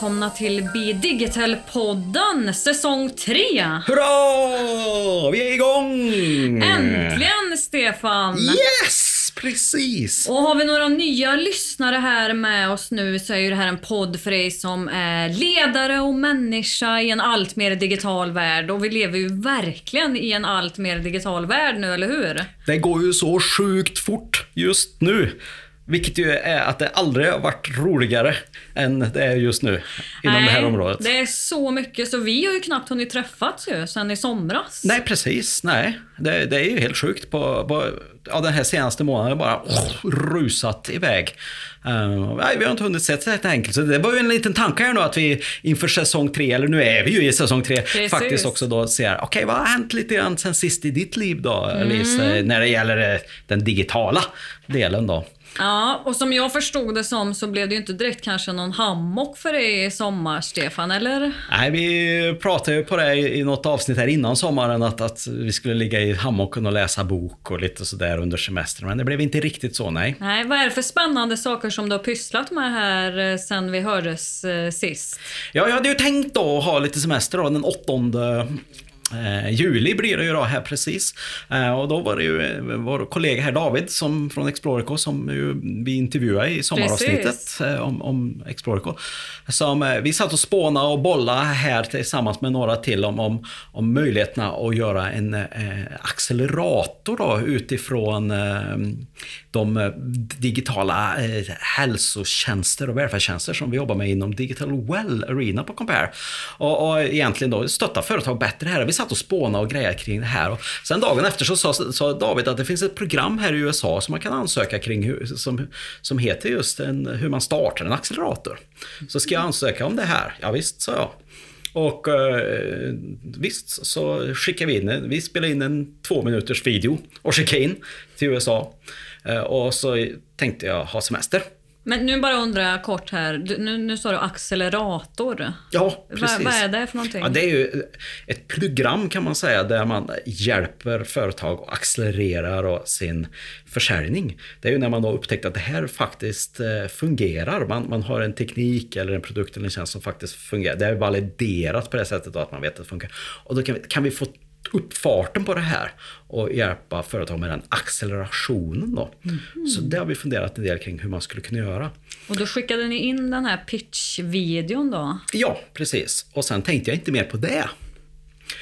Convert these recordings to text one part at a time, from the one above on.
välkomna till Be Digital-podden säsong 3. Hurra! Vi är igång! Äntligen Stefan! Yes! Precis! Och har vi några nya lyssnare här med oss nu så är ju det här en podd för dig som är ledare och människa i en allt mer digital värld. Och vi lever ju verkligen i en allt mer digital värld nu, eller hur? Det går ju så sjukt fort just nu. Vilket ju är att det aldrig har varit roligare än det är just nu inom Nej, det här området. Det är så mycket så vi har ju knappt hunnit träffats ju sen i somras. Nej, precis. Nej, det, det är ju helt sjukt. På, på, ja, den här senaste månaden har bara oh, rusat iväg. Uh, nej, vi har inte hunnit sett det enkelt. Så det var ju en liten tanke här nu att vi inför säsong tre, eller nu är vi ju i säsong tre, Precis. faktiskt också då ser, okej okay, vad har hänt lite grann sen sist i ditt liv då, Lisa, när det gäller eh, den digitala delen då? Ja, och som jag förstod det som så blev det ju inte direkt kanske någon hammock för dig i sommar, Stefan, eller? Nej, vi pratade ju på det i något avsnitt här innan sommaren att, att vi skulle ligga i hammocken och läsa bok och lite sådär under semestern. Men det blev inte riktigt så, nej. Nej, vad är det för spännande saker som du har pysslat med här eh, sen vi hördes eh, sist? Ja, jag hade ju tänkt då ha lite semester då, den åttonde Eh, juli blir det ju då här precis. Eh, och då var det ju eh, vår kollega här David som, från Explorico som ju vi intervjuade i sommaravsnittet eh, om, om Explorico. Som, eh, vi satt och spånade och bollade här tillsammans med några till om, om, om möjligheterna att göra en eh, accelerator då, utifrån de digitala eh, hälsotjänster och välfärdstjänster som vi jobbar med inom Digital Well Arena på Compare. Och, och egentligen då stötta företag bättre här. Vi satt och spånade och grejade kring det här. Och sen dagen efter så sa, sa David att det finns ett program här i USA som man kan ansöka kring hur, som, som heter just en, hur man startar en accelerator. Så ska jag ansöka om det här? Ja, visst, sa jag. Och eh, visst så skickade vi in, vi spelade in en två minuters video och skickade in till USA. Eh, och så tänkte jag ha semester. Men nu bara undrar jag kort här, du, nu, nu sa du accelerator. Ja, precis. Vad, vad är det för någonting? Ja, det är ju ett program kan man säga där man hjälper företag att accelerera då sin försäljning. Det är ju när man då upptäckt att det här faktiskt eh, fungerar. Man, man har en teknik eller en produkt eller en tjänst som faktiskt fungerar. Det är validerat på det sättet att man vet att det funkar. Och då kan vi, kan vi få upp farten på det här och hjälpa företag med den accelerationen. Då. Mm. Så det har vi funderat en del kring hur man skulle kunna göra. Och då skickade ni in den här pitch-videon då? Ja, precis. Och sen tänkte jag inte mer på det.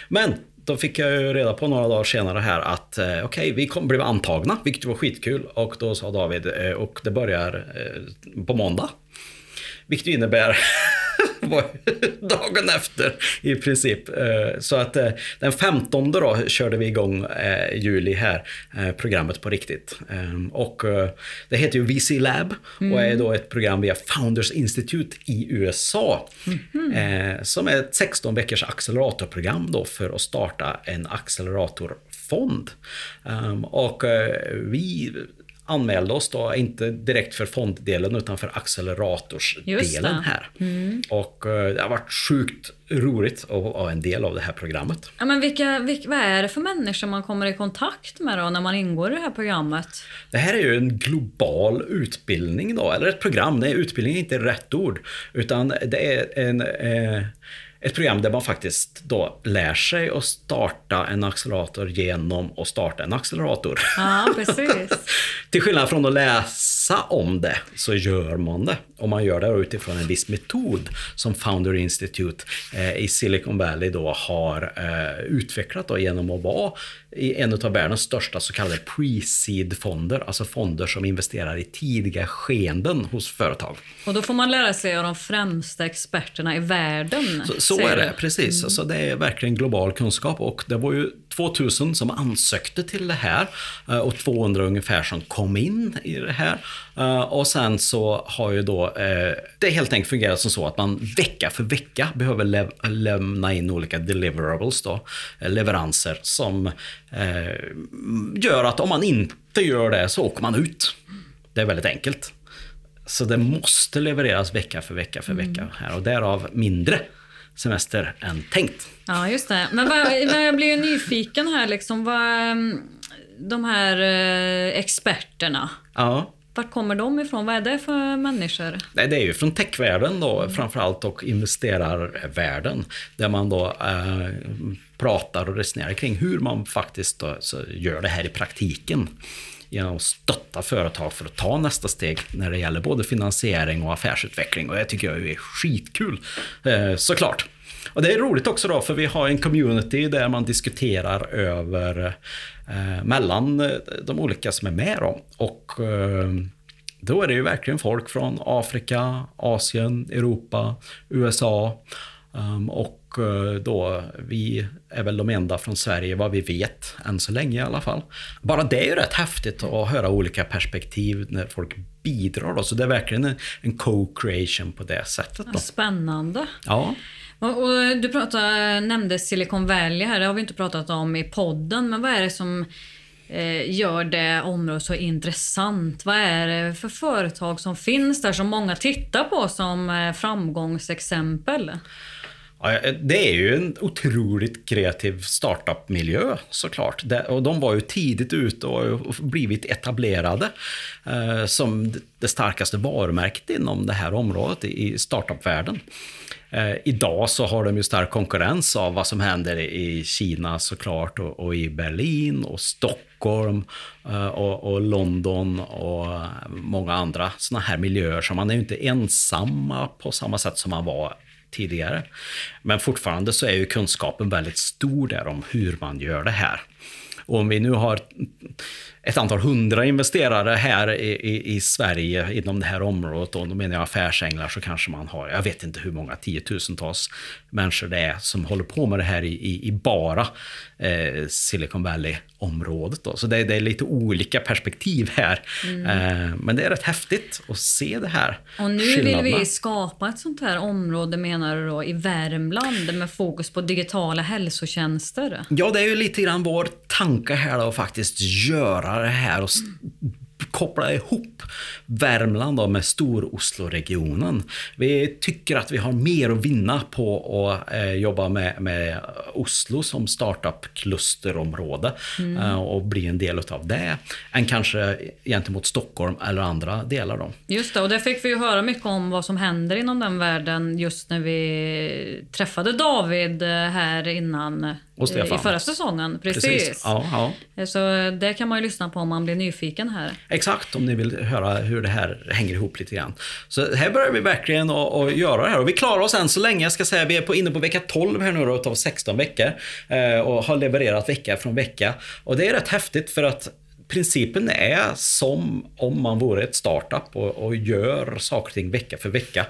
Men då fick jag ju reda på några dagar senare här att eh, okej, okay, vi kom, blev antagna, vilket var skitkul. Och då sa David, eh, och det börjar eh, på måndag. Vilket innebär var dagen efter i princip. Eh, så att eh, den 15 då körde vi igång eh, juli här, programmet på riktigt. Och det heter ju VC Lab och är då ett program via Founders Institute i USA. Mm. Som är ett 16 veckors acceleratorprogram då för att starta en acceleratorfond. Och vi anmälde oss då, inte direkt för fonddelen utan för acceleratorsdelen här. Mm. Och eh, det har varit sjukt roligt att vara en del av det här programmet. Ja, men vilka, vilka, vad är det för människor man kommer i kontakt med då när man ingår i det här programmet? Det här är ju en global utbildning då, eller ett program. Nej, utbildning är inte rätt ord. Utan det är en eh, ett program där man faktiskt då lär sig att starta en accelerator genom att starta en accelerator. Ja, precis. Till skillnad från att läsa om det så gör man det. Och man gör det utifrån en viss metod som Founder Institute eh, i Silicon Valley då har eh, utvecklat då genom att vara en av världens största så kallade pre-seed-fonder, alltså fonder som investerar i tidiga skeenden hos företag. Och då får man lära sig av de främsta experterna i världen. Så, så är det, precis. Mm. Alltså, det är verkligen global kunskap och det var ju 2000 som ansökte till det här eh, och 200 ungefär som kom in i det här. Eh, och sen så har ju då eh, det helt enkelt fungerat som så att man vecka för vecka behöver lämna in olika deliverables då, leveranser som gör att om man inte gör det så åker man ut. Det är väldigt enkelt. Så det måste levereras vecka för vecka för vecka mm. här och därav mindre semester än tänkt. Ja, just det. Men vad, jag blir ju nyfiken här liksom. Vad, de här eh, experterna. Ja vart kommer de ifrån? Vad är det för människor? Nej, det är ju från techvärlden då framförallt och investerarvärlden. Där man då eh, pratar och resonerar kring hur man faktiskt då, gör det här i praktiken genom att stötta företag för att ta nästa steg när det gäller både finansiering och affärsutveckling. Och det tycker jag är skitkul, eh, såklart. Och det är roligt också då, för vi har en community där man diskuterar över eh, Eh, mellan eh, de olika som är med då. Och eh, då är det ju verkligen folk från Afrika, Asien, Europa, USA. Ehm, och då, vi är väl de enda från Sverige vad vi vet, än så länge i alla fall. Bara det är ju rätt häftigt att höra olika perspektiv när folk bidrar. Då. Så det är verkligen en, en co-creation på det sättet. Då. Spännande. Ja. Och, och du pratade, nämnde Silicon Valley här, det har vi inte pratat om i podden, men vad är det som eh, gör det området så intressant? Vad är det för företag som finns där som många tittar på som eh, framgångsexempel? Ja, det är ju en otroligt kreativ startup-miljö såklart. Och de var ju tidigt ute och blivit etablerade eh, som det starkaste varumärket inom det här området i startup-världen. Eh, idag så har de ju stark konkurrens av vad som händer i Kina såklart och, och i Berlin och Stockholm eh, och, och, London och eh, många andra sådana här miljöer. Så man är ju inte ensamma på samma sätt som man var tidigare. Men fortfarande så är ju kunskapen väldigt stor där om hur man gör det här. Och om vi nu har ett antal hundra investerare här i, i, i, Sverige inom det här området, och då menar jag affärsänglar, så kanske man har, jag vet inte hur många tiotusentals människor det är som håller på med det här i, i, i bara eh, Silicon Valley-området. Så det, det, är lite olika perspektiv här. Mm. Eh, men det är rätt häftigt att se det här. Och nu vill vi skapa ett sånt här område, menar du då, i Värmland med fokus på digitala hälsotjänster? Ja, det är ju lite grann vår tanke här då, att faktiskt göra det här och koppla ihop Värmland då med Stor-Oslo-regionen. Vi tycker att vi har mer att vinna på att eh, jobba med, med Oslo som startup-klusterområde mm. eh, och bli en del av det, än kanske gentemot Stockholm eller andra delar. Då. Just det, och det fick vi ju höra mycket om vad som händer inom den världen just när vi träffade David eh, här innan och Stefan. I förra säsongen, precis. precis. Ja, ja. Så det kan man ju lyssna på om man blir nyfiken här. Exakt, om ni vill höra hur det här hänger ihop lite grann. Så här börjar vi verkligen att göra det här och vi klarar oss än så länge. Jag ska säga vi är på, inne på vecka 12 här nu då, utav 16 veckor eh, och har levererat vecka från vecka. Och det är rätt häftigt för att principen är som om man vore ett startup och, och gör saker och ting vecka för vecka.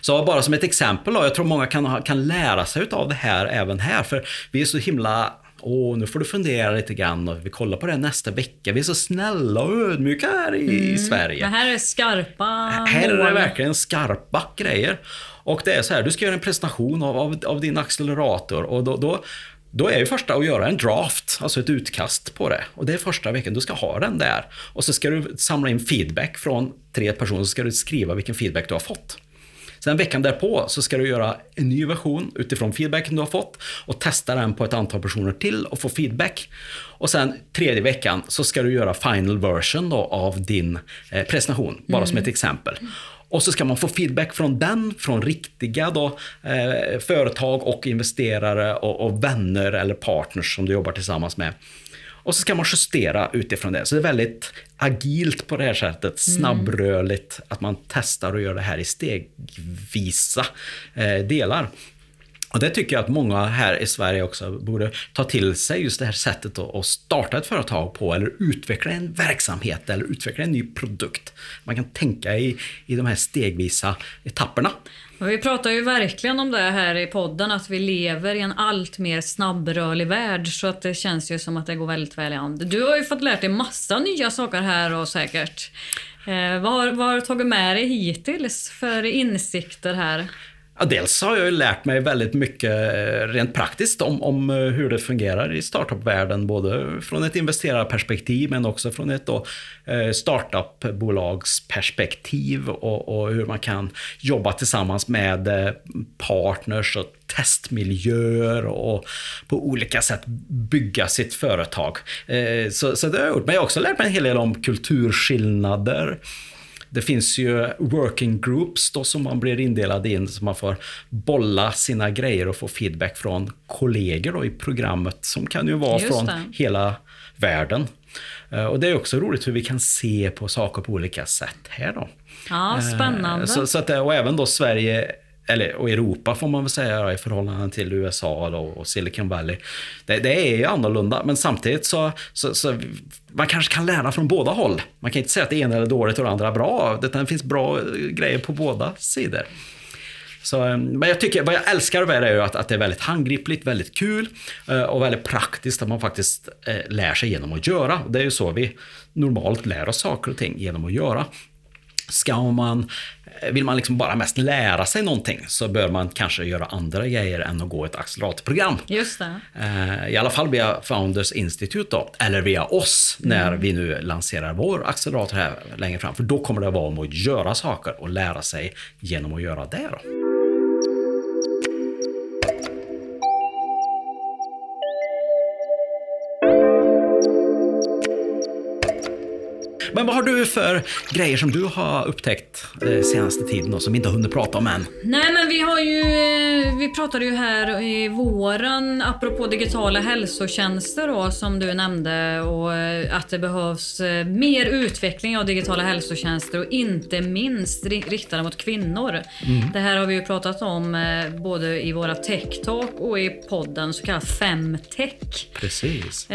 Så bara som ett exempel då, jag tror många kan, kan lära sig av det här även här, för vi är så himla Åh, nu får du fundera lite grann och vi kollar på det nästa vecka. Vi är så snälla och ödmjuka här i, mm. Sverige. Det här är skarpa Här är det verkligen skarpa grejer. Och det är så här, du ska göra en presentation av, av, av din accelerator och då, då då är ju första att göra en draft, alltså ett utkast på det. Och det är första veckan, du ska ha den där. Och så ska du samla in feedback från tre personer, så ska du skriva vilken feedback du har fått. Sen veckan därpå så ska du göra en ny version utifrån feedbacken du har fått och testa den på ett antal personer till och få feedback. Och sen tredje veckan så ska du göra final version då av din eh, presentation, bara mm. som ett exempel. Och så ska man få feedback från den, från riktiga då, eh, företag och investerare och, och, vänner eller partners som du jobbar tillsammans med. Och så ska man justera utifrån det. Så det är väldigt agilt på det här sättet, mm. snabbrörligt, att man testar och gör det här i stegvisa eh, delar. Och det tycker jag att många här i Sverige också borde ta till sig, just det här sättet att starta ett företag på, eller utveckla en verksamhet, eller utveckla en ny produkt. Man kan tänka i, i de här stegvisa etapperna. Vi pratar ju verkligen om det här i podden, att vi lever i en allt mer snabbrörlig värld, så att det känns ju som att det går väldigt väl i hand. Du har ju fått lärt dig massa nya saker här och säkert. Eh, vad, har, vad har du tagit med dig hittills för insikter här? Ja, dels har jag ju lärt mig väldigt mycket eh, rent praktiskt om, om eh, hur det fungerar i startupvärlden, både från ett investerarperspektiv men också från ett då, eh, startupbolagsperspektiv och, och hur man kan jobba tillsammans med eh, partners och testmiljöer och på olika sätt bygga sitt företag. Så, så det har jag gjort. Men jag har också lärt mig en hel del om kulturskillnader det finns ju working groups då som man blir indelad in så man får bolla sina grejer och få feedback från kollegor då i programmet som kan ju vara Just från det. hela världen. Eh, och det är också roligt hur vi kan se på saker på olika sätt här då. Ja, spännande. Så, så att, och även då Sverige eller och Europa får man väl säga i förhållande till USA då, och Silicon Valley. Det, det är ju annorlunda, men samtidigt så, så, så, man kanske kan lära från båda håll. Man kan inte säga att det ena är dåligt och det andra är bra. Det finns bra eh, grejer på båda sidor. Så, eh, men jag tycker, vad jag älskar med det är ju att, att det är väldigt handgripligt, väldigt kul eh, och väldigt praktiskt att man faktiskt lär sig genom att göra. Det är ju så vi normalt lär oss saker och ting genom att göra. Ska man, vill man liksom bara mest lära sig någonting så bör man kanske göra andra grejer än att gå ett acceleratorprogram. Just det. Eh, I alla fall via Founders Institute då, eller via oss när mm. vi nu lanserar vår accelerator här längre fram. För då kommer det vara om att göra saker och lära sig genom att göra det. Då. Men vad har du för grejer som du har upptäckt eh, senaste tiden och som vi inte har hunnit prata om än? Nej men vi har ju, eh, vi pratade ju här i våren apropå digitala hälsotjänster då som du nämnde och eh, att det behövs mer utveckling av digitala hälsotjänster och inte minst riktade mot kvinnor. Mm. Det här har vi ju pratat om både i våra tech talk och i podden så kallad femtech. Precis.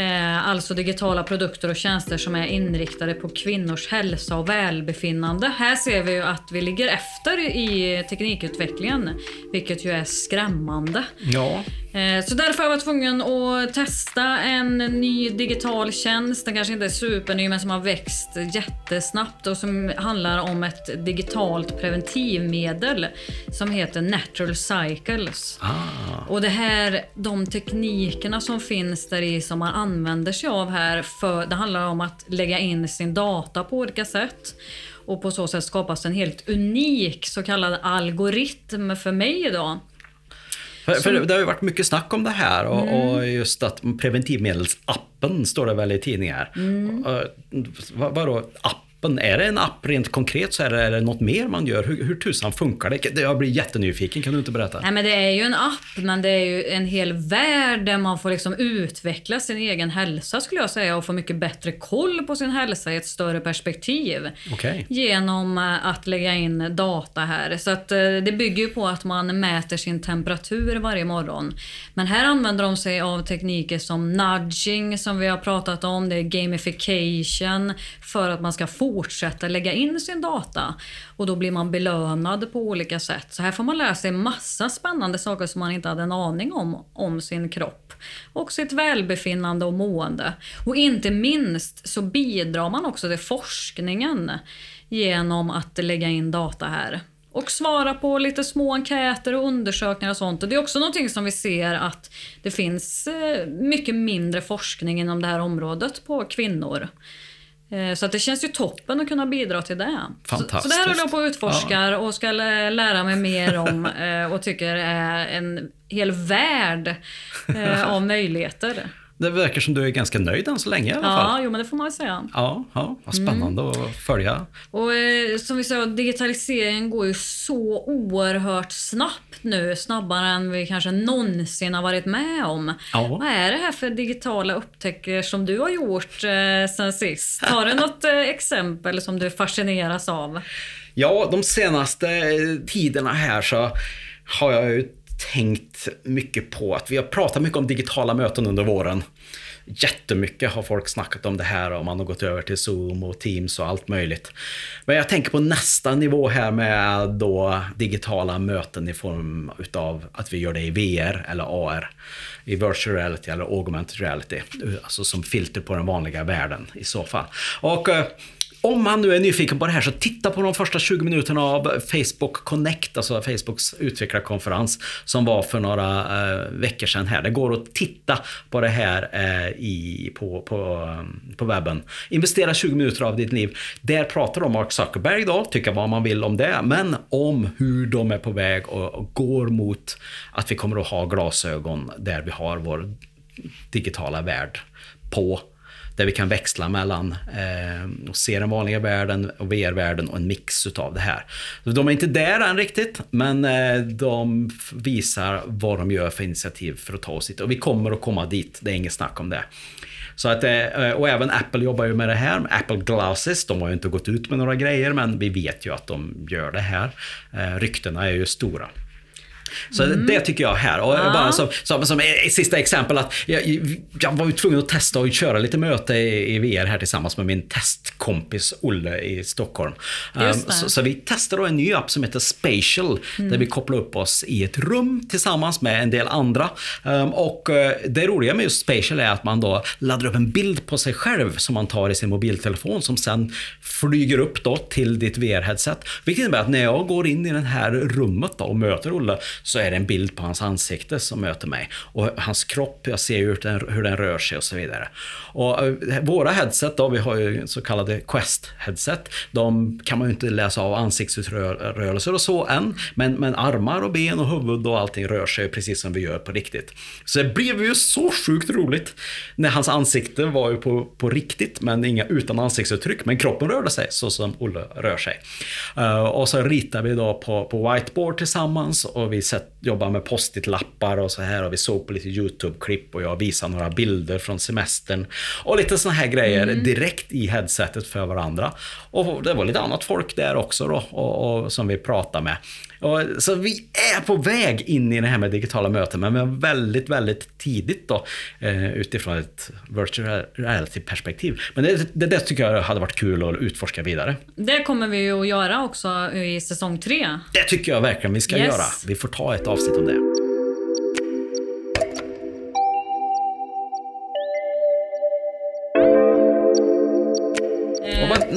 Alltså digitala produkter och tjänster som är inriktade på kvinnor kvinnors hälsa och välbefinnande. Här ser vi ju att vi ligger efter i teknikutvecklingen, vilket ju är skrämmande. Ja. Eh, så därför har jag varit tvungen att testa en ny digital tjänst. Den kanske inte är superny men som har växt jättesnabbt och som handlar om ett digitalt preventivmedel som heter Natural Cycles. Ah. Och det här, de teknikerna som finns där i som man använder sig av här, för, det handlar om att lägga in sin data på olika sätt och på så sätt skapas en helt unik så kallad algoritm för mig idag för, för, det har ju varit mycket snack om det här och, mm. och just att preventivmedelsappen står det väl i tidningar. Mm. Vad, vadå app? Appen, är det en app rent konkret så är det, är det något mer man gör? Hur, hur tusan funkar det? Jag blir jättenyfiken, kan du inte berätta? Nej men det är ju en app, men det är ju en hel värld där man får liksom utveckla sin egen hälsa skulle jag säga och få mycket bättre koll på sin hälsa i ett större perspektiv. Okay. Genom eh, att lägga in data här. Så att eh, det bygger ju på att man mäter sin temperatur varje morgon. Men här använder de sig av tekniker som nudging som vi har pratat om, det är gamification för att man ska få fortsätta lägga in sin data och då blir man belönad på olika sätt. Så här får man lära sig massa spännande saker som man inte hade en aning om, om sin kropp och sitt välbefinnande och mående. Och inte minst så bidrar man också till forskningen genom att lägga in data här och svara på lite små enkäter och undersökningar och sånt. Och det är också någonting som vi ser att det finns eh, mycket mindre forskning inom det här området på kvinnor. Eh, så att det känns ju toppen att kunna bidra till det. Fantastiskt. Så, så det här håller jag på att utforskar ja. och ska lära mig mer om eh, och tycker är en hel värld eh, av möjligheter. Det verkar som du är ganska nöjd än så länge i alla ja, fall. Ja, jo, men det får man väl säga. Ja, ja vad spännande mm. att följa. Och eh, som vi sa, digitaliseringen går ju så oerhört snabbt nu. Snabbare än vi kanske någonsin har varit med om. Ja. Vad är det här för digitala upptäckter som du har gjort eh, sen sist? Har du något eh, exempel som du fascineras av? Ja, de senaste tiderna här så har jag ju tänkt mycket på att vi har pratat mycket om digitala möten under våren. Jättemycket har folk snackat om det här och man har gått över till Zoom och Teams och allt möjligt. Men jag tänker på nästa nivå här med då digitala möten i form utav att vi gör det i VR eller AR. I virtual reality eller augmented reality. Alltså som filter på den vanliga världen i så fall. Och eh, om man nu är nyfiken på det här så titta på de första 20 minuterna av Facebook Connect, alltså Facebooks utvecklarkonferens som var för några eh, veckor sedan här. Det går att titta på det här eh, i, på, på, eh, på webben. Investera 20 minuter av ditt liv. Där pratar de Mark Zuckerberg då, tycka vad man vill om det, men om hur de är på väg och, och går mot att vi kommer att ha glasögon där vi har vår digitala värld på där vi kan växla mellan eh, och se den vanliga världen och VR-världen och en mix utav det här. De är inte där än riktigt, men eh, de visar vad de gör för initiativ för att ta oss dit. Och vi kommer att komma dit, det är inget snack om det. Så att, eh, och även Apple jobbar ju med det här. Apple Glasses, de har ju inte gått ut med några grejer, men vi vet ju att de gör det här. Eh, ryktena är ju stora. Så mm. det tycker jag här. Och bara som, som, som sista exempel att jag, jag var ju tvungen att testa och köra lite möte i, i VR här tillsammans med min testkompis Olle i Stockholm. Um, så, så, vi testade en ny app som heter Spatial mm. där vi kopplar upp oss i ett rum tillsammans med en del andra. Um, och uh, det roliga med just Spatial är att man då laddar upp en bild på sig själv som man tar i sin mobiltelefon som sen flyger upp då till ditt VR-headset. Vilket innebär att när jag går in i det här rummet då och möter Olle så är det en bild på hans ansikte som möter mig. Och hans kropp, jag ser hur den, hur den rör sig och så vidare. Och eh, våra headset då, vi har ju så kallade Quest-headset. De kan man ju inte läsa av ansiktsrörelser och så än. Men, men armar och ben och huvud och allting rör sig precis som vi gör på riktigt. Så det blev ju så sjukt roligt. När hans ansikte var ju på, på riktigt, men inga utan ansiktsuttryck. Men kroppen rörde sig så som Olle rör sig. Uh, och så ritar vi då på, på whiteboard tillsammans och vi sätt, jobbar med post-it-lappar och så här. Och vi såg på lite YouTube-klipp och jag visade några bilder från semestern. Och lite såna här grejer mm. direkt i headsetet för varandra. Och det var lite annat folk där också då, och, och som vi pratade med. Och, så vi är på väg in i det här med digitala möten, men väldigt, väldigt tidigt då eh, utifrån ett virtual reality-perspektiv. Men det, det, det, tycker jag hade varit kul att utforska vidare. Det kommer vi ju att göra också i säsong tre. Det tycker jag verkligen vi ska yes. göra. Vi får ta ett avsnitt om det.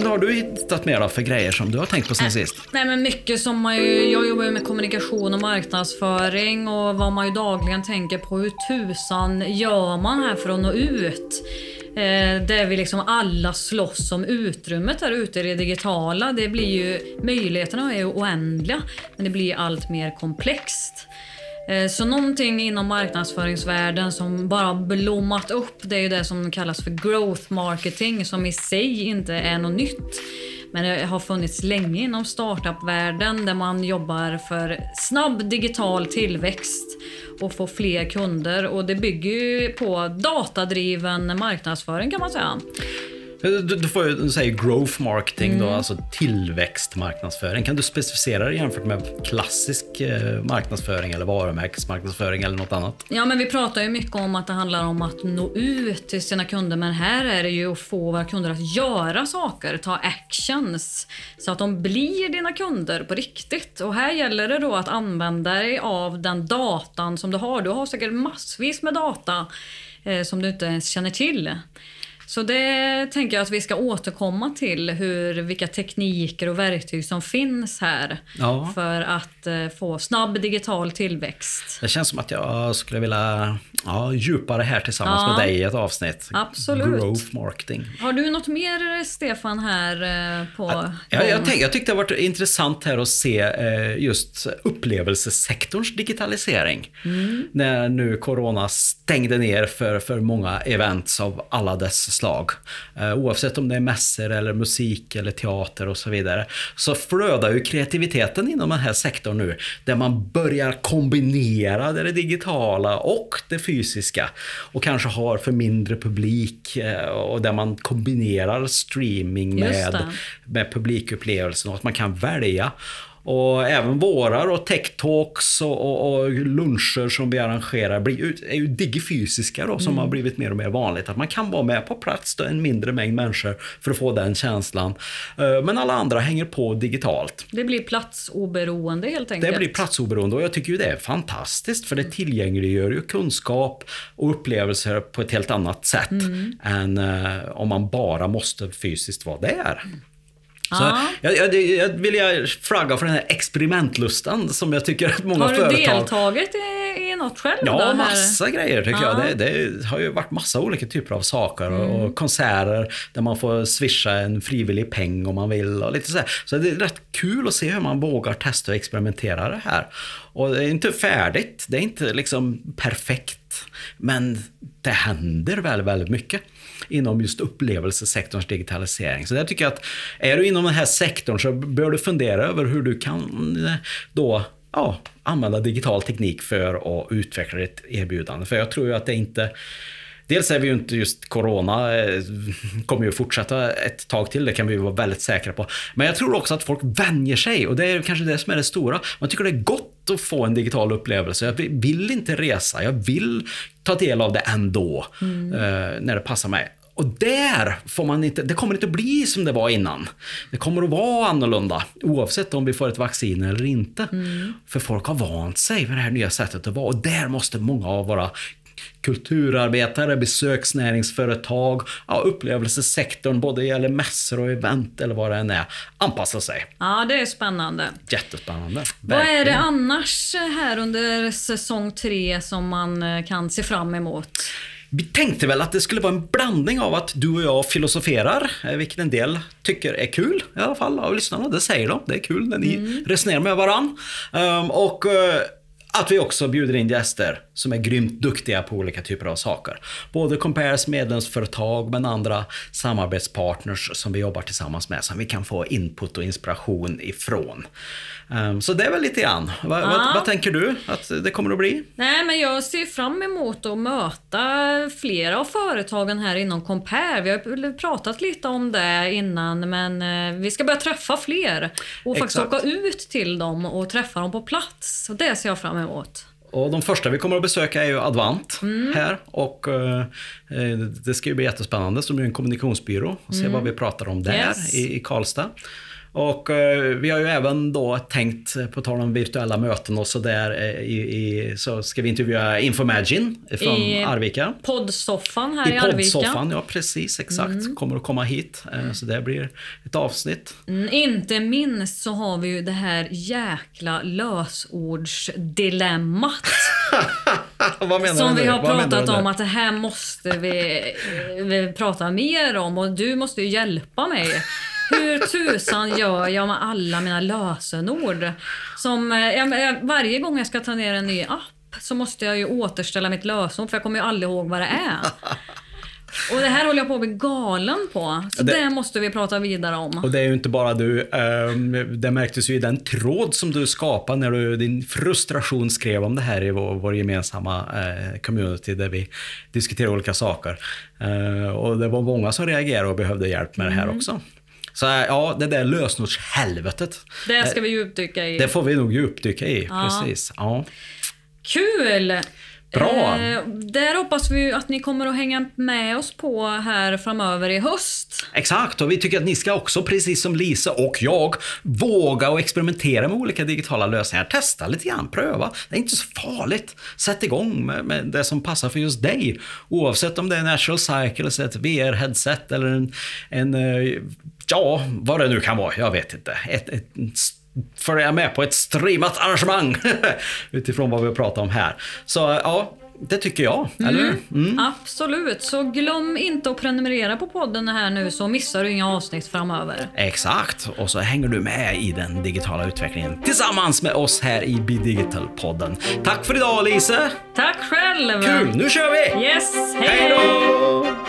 vad har du hittat mer då för grejer som du har tänkt på sen äh, sist? Nej men mycket som man ju, jag jobbar ju med kommunikation och marknadsföring och vad man ju dagligen tänker på. Hur tusan gör man här för att nå ut? Eh, där vi liksom alla slåss om utrymmet där ute i det digitala. Det blir ju, möjligheterna är ju oändliga, men det blir allt mer komplext. Eh, så någonting inom marknadsföringsvärlden som bara blommat upp, det är ju det som kallas för growth marketing som i sig inte är något nytt. Men det har funnits länge inom startupvärlden där man jobbar för snabb digital tillväxt och få fler kunder och det bygger ju på datadriven marknadsföring kan man säga. Du, du får ju säga growth marketing mm. då, alltså tillväxtmarknadsföring. Kan du specificera det jämfört med klassisk eh, marknadsföring eller varumärkesmarknadsföring eller något annat? Ja, men vi pratar ju mycket om att det handlar om att nå ut till sina kunder, men här är det ju att få våra kunder att göra saker, ta actions, så att de blir dina kunder på riktigt. Och här gäller det då att använda dig av den datan som du har. Du har säkert massvis med data eh, som du inte ens känner till. Så det tänker jag att vi ska återkomma till, hur, vilka tekniker och verktyg som finns här ja. för att eh, få snabb digital tillväxt. Det känns som att jag skulle vilja ja, djupare här tillsammans ja. med dig i ett avsnitt. Absolut. Growth marketing. Har du något mer Stefan här eh, på ja, jag, tänk, jag tyckte det varit intressant här att se eh, just upplevelsesektorns digitalisering. Mm. När nu corona stängde ner för, för många events av alla dess slag. Eh, oavsett om det är mässor eller musik eller teater och så vidare. Så flödar ju kreativiteten inom den här sektorn nu. Där man börjar kombinera det digitala och det fysiska. Och kanske har för mindre publik eh, och där man kombinerar streaming med, med publikupplevelsen och att man kan välja. Och även våra då, tech-talks och, och, och, luncher som vi arrangerar blir, är ju digifysiska då, som mm. har blivit mer och mer vanligt. Att man kan vara med på plats, då, en mindre mängd människor, för att få den känslan. Eh, men alla andra hänger på digitalt. Det blir platsoberoende helt enkelt. Det blir platsoberoende och jag tycker ju det är fantastiskt för det tillgängliggör ju kunskap och upplevelser på ett helt annat sätt mm. än uh, om man bara måste fysiskt vara där. Så Ja. jag, jag, jag vill jag flagga för den här experimentlustan som jag tycker att många Har du företag... deltagit i, i något själv? Ja, massa grejer tycker Ja. jag. Det, det har ju varit massa olika typer av saker och, och konserter där man får swisha en frivillig peng om man vill och lite så här. Så det är rätt kul att se hur man vågar testa och experimentera det här. Och det är inte färdigt, det är inte liksom perfekt, men det händer väldigt, väldigt mycket inom just upplevelsesektorns digitalisering. Så där tycker att är du inom den här sektorn så bör du fundera över hur du kan eh, då ja, använda digital teknik för att utveckla ditt erbjudande. För jag tror ju att det inte Dels är vi ju inte just corona, eh, kommer ju fortsätta ett tag till, det kan vi vara väldigt säkra på. Men jag tror också att folk vänjer sig och det är kanske det som är det stora. Man tycker det är gott att få en digital upplevelse. Jag vill inte resa, jag vill ta del av det ändå eh, när det passar mig. Och där får man inte, det kommer inte att bli som det var innan. Det kommer att vara annorlunda oavsett om vi får ett vaccin eller inte. För folk har vant sig vid det här nya sättet att vara och där måste många av våra kulturarbetare, besöksnäringsföretag, ja, upplevelsesektorn, både det gäller mässor och event eller vad det än är, anpassa sig. Ja, det är spännande. Jättespännande. Vad är det Verkligen. annars här under säsong tre som man eh, kan se fram emot? Vi tänkte väl att det skulle vara en blandning av att du och jag filosoferar, eh, vilket en del tycker är kul i alla fall av lyssnarna. Det säger de, det är kul när ni resonerar med varann. Ehm, och eh, att vi också bjuder in gäster som är grymt duktiga på olika typer av saker. Både Compares medlemsföretag men andra samarbetspartners som vi jobbar tillsammans med som vi kan få input och inspiration ifrån. Ehm, så det är väl lite grann. Va, Ja. vad, vad tänker du att det kommer att bli? Nej, men jag ser fram emot att möta flera av företagen här inom Compare. Vi har pratat lite om det innan, men eh, vi ska börja träffa fler och faktiskt Exakt. åka ut till dem och träffa dem på plats. Och det ser jag fram emot. Och de första vi kommer att besöka är ju Advant Mm. här och eh, eh, det ska ju bli jättespännande som är en kommunikationsbyrå och se vad vi pratar om där Mm. Yes. i, i Karlstad. Och eh, vi har ju även då tänkt, på tal om virtuella möten och sådär, eh, i, i, så ska vi intervjua Infomagine från I Arvika. Poddsoffan här i, I Arvika. poddsoffan, ja preris, exakt. Kommer att komma hit. Eh, så det blir ett avsnitt. Mm, inte minst så har vi ju det här jäkla lösordsdilemmat. vad menar Som vi har pratat om att det här måste vi, vi prata mer om och du måste ju hjälpa mig. Hur tusan gör jag med alla mina lösenord? Som, eh, jag, varje gång jag ska ta ner en ny app så måste jag ju återställa mitt lösenord för jag kommer ju aldrig ihåg vad det är. Och det här håller jag på att bli galen på. Så Det- det, måste vi prata vidare om. Och det är ju inte bara du. ehm, Det märktes ju i den tråd som du skapade när du din frustration skrev om det här i vår, vår gemensamma eh, community där vi diskuterar olika saker. Eh, Och det var många som reagerade och behövde hjälp med det Mm. här också. Så eh, ja, det där lösenordshelvetet. Det ska vi djupdyka i. Det får vi nog djupdyka i. Ja. Precis. Ja. Kul! Bra. Eh, där hoppas vi att ni kommer att hänga med oss på här framöver i höst. Exakt, och vi tycker att ni ska också, precis som Lisa och jag, våga och experimentera med olika digitala lösningar. Testa lite grann, pröva. Det är inte så farligt. Sätt igång med, med det som passar för just dig. Oavsett om det är Natural Cycle, ett VR-headset eller en, en, eh, ja, vad det nu kan vara. Jag vet inte. Ett, ett, följa med på ett streamat arrangemang utifrån vad vi pratar om här. Så ja, det tycker jag. Eller hur? Mm. Absolut, så glöm inte att prenumerera på podden här nu så missar du inga avsnitt framöver. Exakt, och så hänger du med i den digitala utvecklingen tillsammans med oss här i Be Digital-podden. Tack för idag Lise! Tack själv! Kul, nu kör vi! Yes! Hej då!